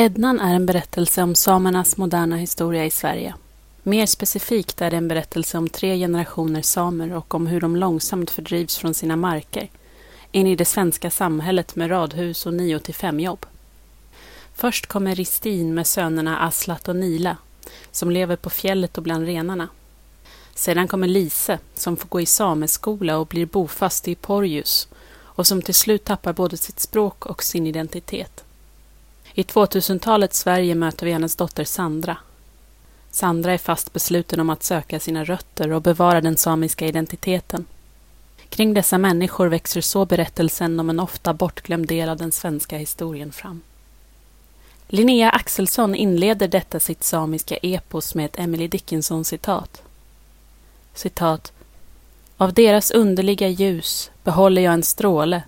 Ednan är en berättelse om samernas moderna historia i Sverige. Mer specifikt är det en berättelse om tre generationer samer och om hur de långsamt fördrivs från sina marker in i det svenska samhället med radhus och 9 till 5 jobb. Först kommer Ristin med sönerna Aslat och Nila som lever på fjället och bland renarna. Sedan kommer Lise som får gå i sameskola och blir bofast i Porjus och som till slut tappar både sitt språk och sin identitet. I 2000-talets Sverige möter vi hennes dotter Sandra. Sandra är fast besluten om att söka sina rötter och bevara den samiska identiteten. Kring dessa människor växer så berättelsen om en ofta bortglömd del av den svenska historien fram. Linnea Axelsson inleder detta sitt samiska epos med ett Emily Dickinson-citat. Citat. Av deras underliga ljus behåller jag en stråle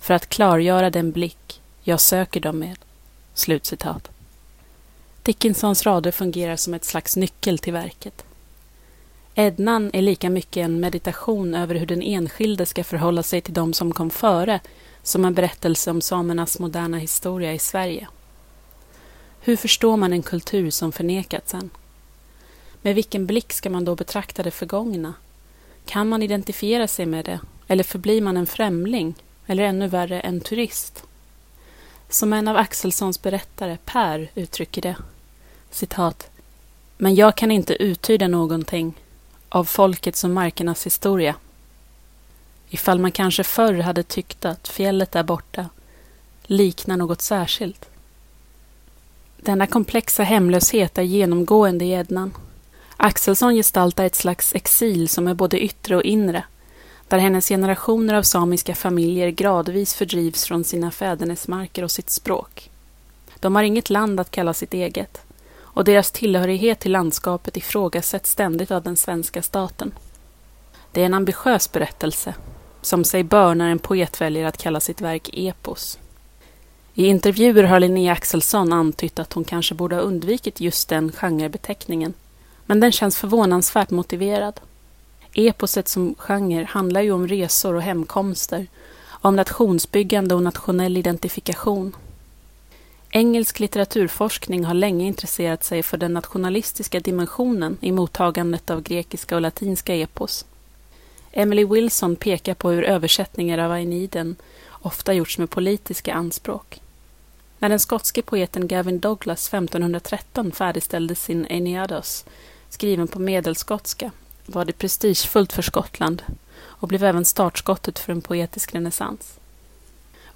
för att klargöra den blick jag söker dem med. Slutcitat. Dickinsons rader fungerar som ett slags nyckel till verket. Ednan är lika mycket en meditation över hur den enskilde ska förhålla sig till de som kom före som en berättelse om samernas moderna historia i Sverige. Hur förstår man en kultur som förnekats en? Med vilken blick ska man då betrakta det förgångna? Kan man identifiera sig med det? Eller förblir man en främling? Eller ännu värre, en turist? Som en av Axelssons berättare, Per, uttrycker det. Citat. Men jag kan inte uttyda någonting av folkets och markernas historia. Ifall man kanske förr hade tyckt att fjället där borta liknar något särskilt. Denna komplexa hemlöshet är genomgående i Ednan. Axelsson gestaltar ett slags exil som är både yttre och inre, där hennes generationer av samiska familjer gradvis fördrivs från sina fädernesmarker och sitt språk. De har inget land att kalla sitt eget och deras tillhörighet till landskapet ifrågasätts ständigt av den svenska staten. Det är en ambitiös berättelse, som sig bör när en poet väljer att kalla sitt verk epos. I intervjuer har Linnea Axelsson antytt att hon kanske borde ha undvikit just den genrebeteckningen, men den känns förvånansvärt motiverad. Eposet som genre handlar ju om resor och hemkomster, om nationsbyggande och nationell identifikation. Engelsk litteraturforskning har länge intresserat sig för den nationalistiska dimensionen i mottagandet av grekiska och latinska epos. Emily Wilson pekar på hur översättningar av Aeneiden ofta gjorts med politiska anspråk. När den skotske poeten Gavin Douglas 1513 färdigställde sin Aeneados, skriven på medelskotska, var det prestigefullt för Skottland och blev även startskottet för en poetisk renässans.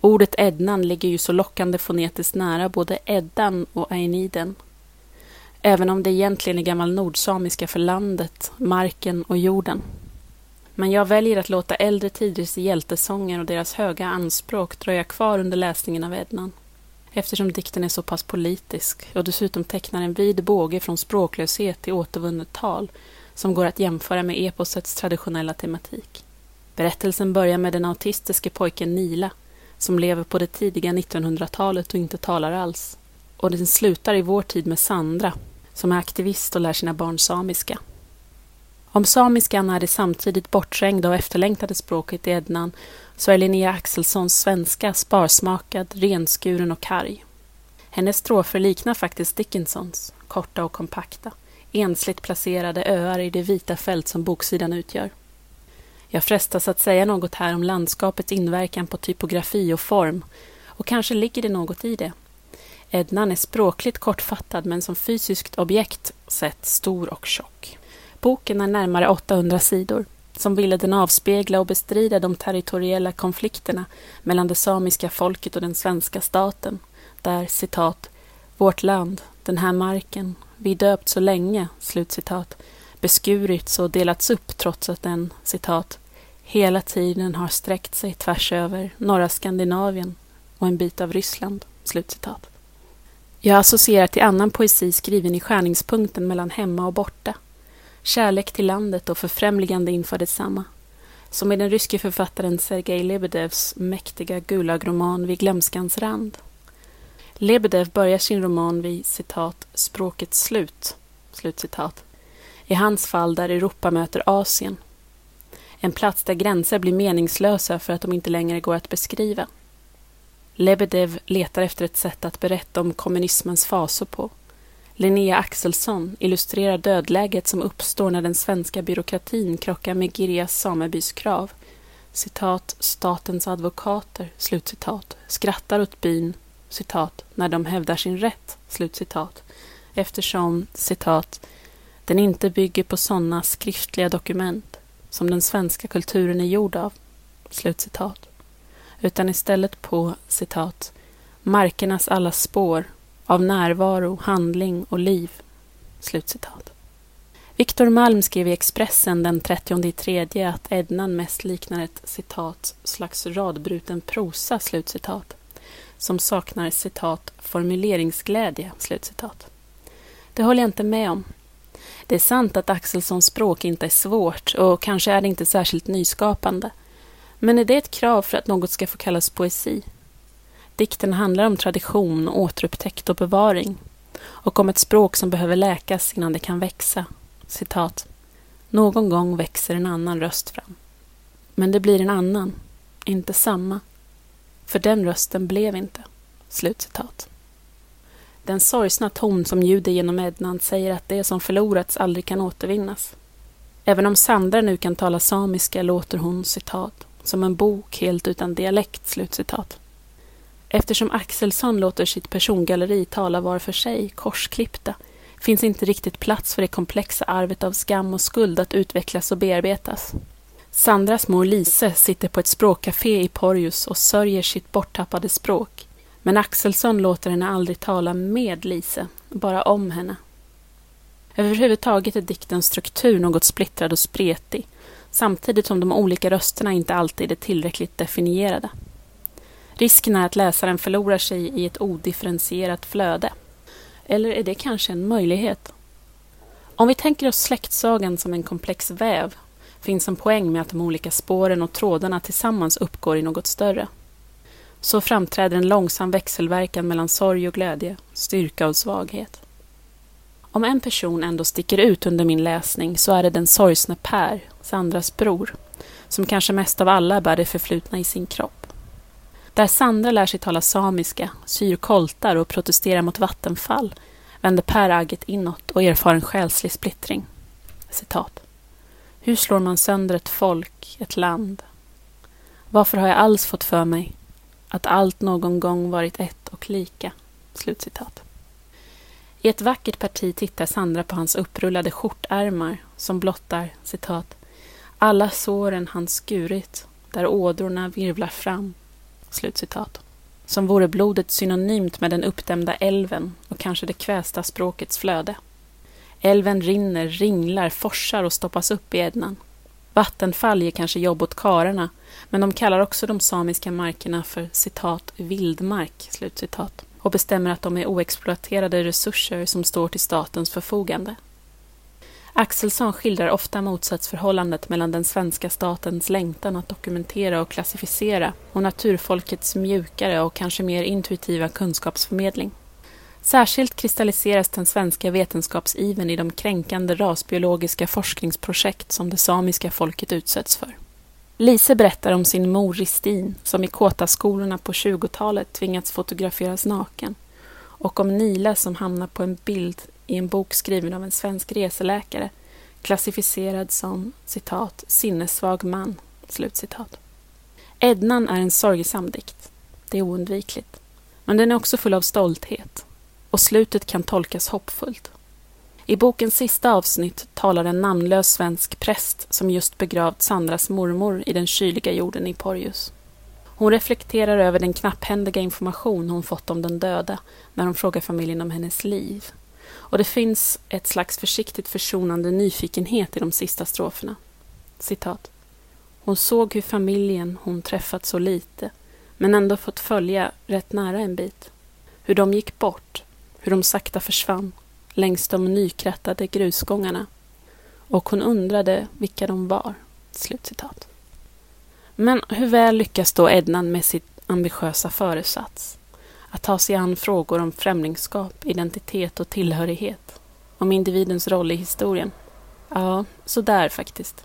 Ordet Ednan ligger ju så lockande fonetiskt nära både Eddan och Ainiden. Även om det egentligen är gammal nordsamiska för landet, marken och jorden. Men jag väljer att låta äldre tiders hjältesånger och deras höga anspråk dröja kvar under läsningen av Ednan. Eftersom dikten är så pass politisk och dessutom tecknar en vid båge från språklöshet till återvunnet tal som går att jämföra med eposets traditionella tematik. Berättelsen börjar med den autistiske pojken Nila som lever på det tidiga 1900-talet och inte talar alls. Och den slutar i vår tid med Sandra, som är aktivist och lär sina barn samiska. Om samiskan är det samtidigt bortträngda och efterlängtade språket i Ednan så är Linnea Axelssons svenska sparsmakad, renskuren och karg. Hennes strofer liknar faktiskt Dickinsons, korta och kompakta, ensligt placerade öar i det vita fält som boksidan utgör. Jag frestas att säga något här om landskapets inverkan på typografi och form, och kanske ligger det något i det. Ednan är språkligt kortfattad men som fysiskt objekt sett stor och tjock. Boken är närmare 800 sidor, som ville den avspegla och bestrida de territoriella konflikterna mellan det samiska folket och den svenska staten, där citat ”Vårt land, den här marken, vi döpt så länge”, slutcitat, beskurits och delats upp trots att den, citat, hela tiden har sträckt sig tvärs över norra Skandinavien och en bit av Ryssland. Slutcitat. Jag associerar till annan poesi skriven i skärningspunkten mellan hemma och borta. Kärlek till landet och förfrämligande inför detsamma. Som i den ryske författaren Sergej Lebedevs mäktiga Gulag-roman Vid glömskans rand. Lebedev börjar sin roman vid citat ”språkets slut”, slutcitat. I hans fall där Europa möter Asien en plats där gränser blir meningslösa för att de inte längre går att beskriva. Lebedev letar efter ett sätt att berätta om kommunismens fasor på. Linnea Axelsson illustrerar dödläget som uppstår när den svenska byråkratin krockar med Girjas samebys krav. Citat, statens advokater, slutcitat, skrattar åt byn, citat, när de hävdar sin rätt, slutcitat, eftersom, citat, den inte bygger på sådana skriftliga dokument som den svenska kulturen är gjord av, slutcitat, utan istället på, citat, markernas alla spår av närvaro, handling och liv. Slutcitat. Viktor Malm skrev i Expressen den 30 tredje att Ednan mest liknar ett citat slags radbruten prosa, slutcitat, som saknar citat formuleringsglädje, slutcitat. Det håller jag inte med om. Det är sant att Axelssons språk inte är svårt och kanske är det inte särskilt nyskapande. Men är det ett krav för att något ska få kallas poesi? Dikten handlar om tradition, återupptäckt och bevaring och om ett språk som behöver läkas innan det kan växa. Citat. Någon gång växer en annan röst fram. Men det blir en annan, inte samma. För den rösten blev inte. Slutcitat. Den sorgsna ton som ljuder genom Ednan säger att det som förlorats aldrig kan återvinnas. Även om Sandra nu kan tala samiska låter hon, citat, som en bok helt utan dialekt, slutcitat. Eftersom Axelsson låter sitt persongalleri tala var för sig, korsklippta, finns inte riktigt plats för det komplexa arvet av skam och skuld att utvecklas och bearbetas. Sandras mor Lise sitter på ett språkcafé i Porjus och sörjer sitt borttappade språk. Men Axelsson låter henne aldrig tala med Lise, bara om henne. Överhuvudtaget är diktens struktur något splittrad och spretig, samtidigt som de olika rösterna inte alltid är tillräckligt definierade. Risken är att läsaren förlorar sig i ett odifferentierat flöde. Eller är det kanske en möjlighet? Om vi tänker oss släktsagan som en komplex väv finns en poäng med att de olika spåren och trådarna tillsammans uppgår i något större. Så framträder en långsam växelverkan mellan sorg och glädje, styrka och svaghet. Om en person ändå sticker ut under min läsning så är det den sorgsne Per, Sandras bror, som kanske mest av alla bär det förflutna i sin kropp. Där Sandra lär sig tala samiska, syr koltar och protesterar mot vattenfall vänder Per agget inåt och erfar en själslig splittring. Citat. Hur slår man sönder ett folk, ett land? Varför har jag alls fått för mig att allt någon gång varit ett och lika? Slutcitat. I ett vackert parti tittar Sandra på hans upprullade skjortärmar som blottar, citat, alla såren han skurit, där ådrorna virvlar fram Slutcitat. Som vore blodet synonymt med den uppdämda älven och kanske det kvästa språkets flöde. Älven rinner, ringlar, forsar och stoppas upp i Ednan. Vattenfall ger kanske jobb åt kararna, men de kallar också de samiska markerna för citat vildmark, slutcitat, och bestämmer att de är oexploaterade resurser som står till statens förfogande. Axelsson skildrar ofta motsatsförhållandet mellan den svenska statens längtan att dokumentera och klassificera och naturfolkets mjukare och kanske mer intuitiva kunskapsförmedling. Särskilt kristalliseras den svenska vetenskapsiven i de kränkande rasbiologiska forskningsprojekt som det samiska folket utsätts för. Lise berättar om sin mor Ristin som i Kåtaskolorna på 20-talet tvingats fotograferas naken och om Nila som hamnar på en bild i en bok skriven av en svensk reseläkare klassificerad som citat, ”sinnessvag man”. Slutcitat. Ednan är en sorgsam dikt. Det är oundvikligt. Men den är också full av stolthet. Och slutet kan tolkas hoppfullt. I bokens sista avsnitt talar en namnlös svensk präst som just begravt Sandras mormor i den kyliga jorden i Porjus. Hon reflekterar över den knapphändiga information hon fått om den döda när hon frågar familjen om hennes liv och det finns ett slags försiktigt försonande nyfikenhet i de sista stroferna. Citat. Hon såg hur familjen hon träffat så lite, men ändå fått följa rätt nära en bit. Hur de gick bort, hur de sakta försvann längs de nykrattade grusgångarna. Och hon undrade vilka de var. Slutcitat. Men hur väl lyckas då Ednan med sitt ambitiösa föresats? att ta sig an frågor om främlingskap, identitet och tillhörighet. Om individens roll i historien. Ja, sådär faktiskt.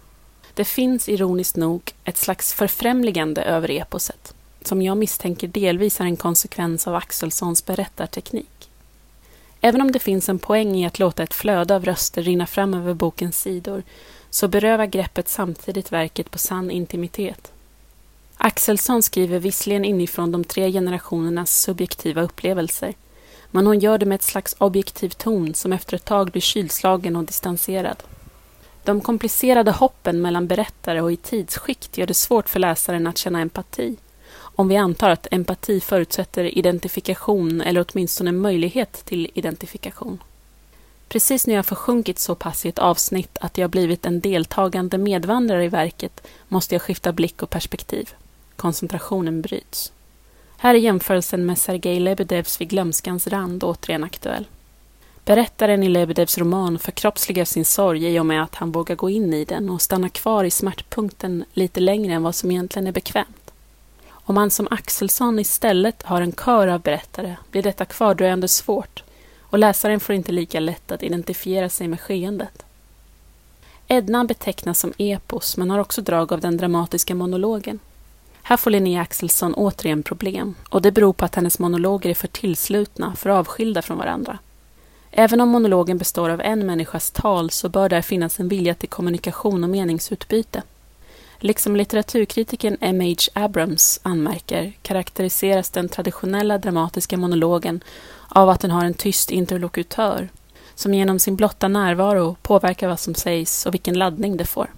Det finns ironiskt nog ett slags förfrämligande över eposet. som jag misstänker delvis är en konsekvens av Axelssons berättarteknik. Även om det finns en poäng i att låta ett flöde av röster rinna fram över bokens sidor så berövar greppet samtidigt verket på sann intimitet. Axelsson skriver visserligen inifrån de tre generationernas subjektiva upplevelser men hon gör det med ett slags objektiv ton som efter ett tag blir kylslagen och distanserad. De komplicerade hoppen mellan berättare och i tidsskikt gör det svårt för läsaren att känna empati om vi antar att empati förutsätter identifikation eller åtminstone möjlighet till identifikation. Precis när jag försjunkit så pass i ett avsnitt att jag blivit en deltagande medvandrare i verket måste jag skifta blick och perspektiv. Koncentrationen bryts. Här är jämförelsen med Sergej Lebedevs Vid glömskans rand återigen aktuell. Berättaren i Lebedevs roman förkroppsligar sin sorg i och med att han vågar gå in i den och stanna kvar i smärtpunkten lite längre än vad som egentligen är bekvämt. Om man som Axelsson istället har en kör av berättare blir detta kvardröjande svårt och läsaren får inte lika lätt att identifiera sig med skeendet. Edna betecknas som epos men har också drag av den dramatiska monologen. Här får Linnea Axelsson återigen problem och det beror på att hennes monologer är för tillslutna, för avskilda från varandra. Även om monologen består av en människas tal så bör där finnas en vilja till kommunikation och meningsutbyte. Liksom litteraturkritiken M.H. Abrams anmärker karaktäriseras den traditionella dramatiska monologen av att den har en tyst interlokutör som genom sin blotta närvaro påverkar vad som sägs och vilken laddning det får.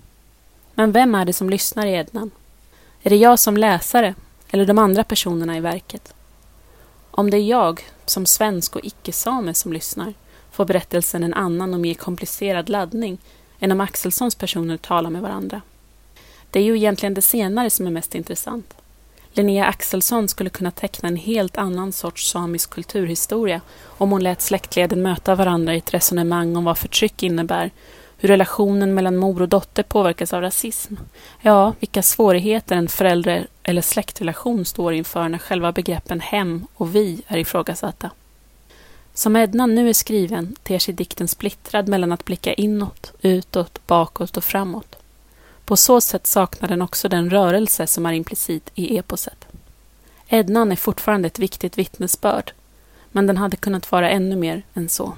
Men vem är det som lyssnar i Ednan? Är det jag som läsare eller de andra personerna i verket? Om det är jag, som svensk och icke-same, som lyssnar får berättelsen en annan och mer komplicerad laddning än om Axelssons personer talar med varandra. Det är ju egentligen det senare som är mest intressant. Linnea Axelsson skulle kunna teckna en helt annan sorts samisk kulturhistoria om hon lät släktleden möta varandra i ett resonemang om vad förtryck innebär, hur relationen mellan mor och dotter påverkas av rasism. Ja, vilka svårigheter en förälder eller släktrelation står inför när själva begreppen hem och vi är ifrågasatta. Som Edna nu är skriven ter sig dikten splittrad mellan att blicka inåt, utåt, bakåt och framåt. På så sätt saknar den också den rörelse som är implicit i eposet. Ednan är fortfarande ett viktigt vittnesbörd, men den hade kunnat vara ännu mer än så.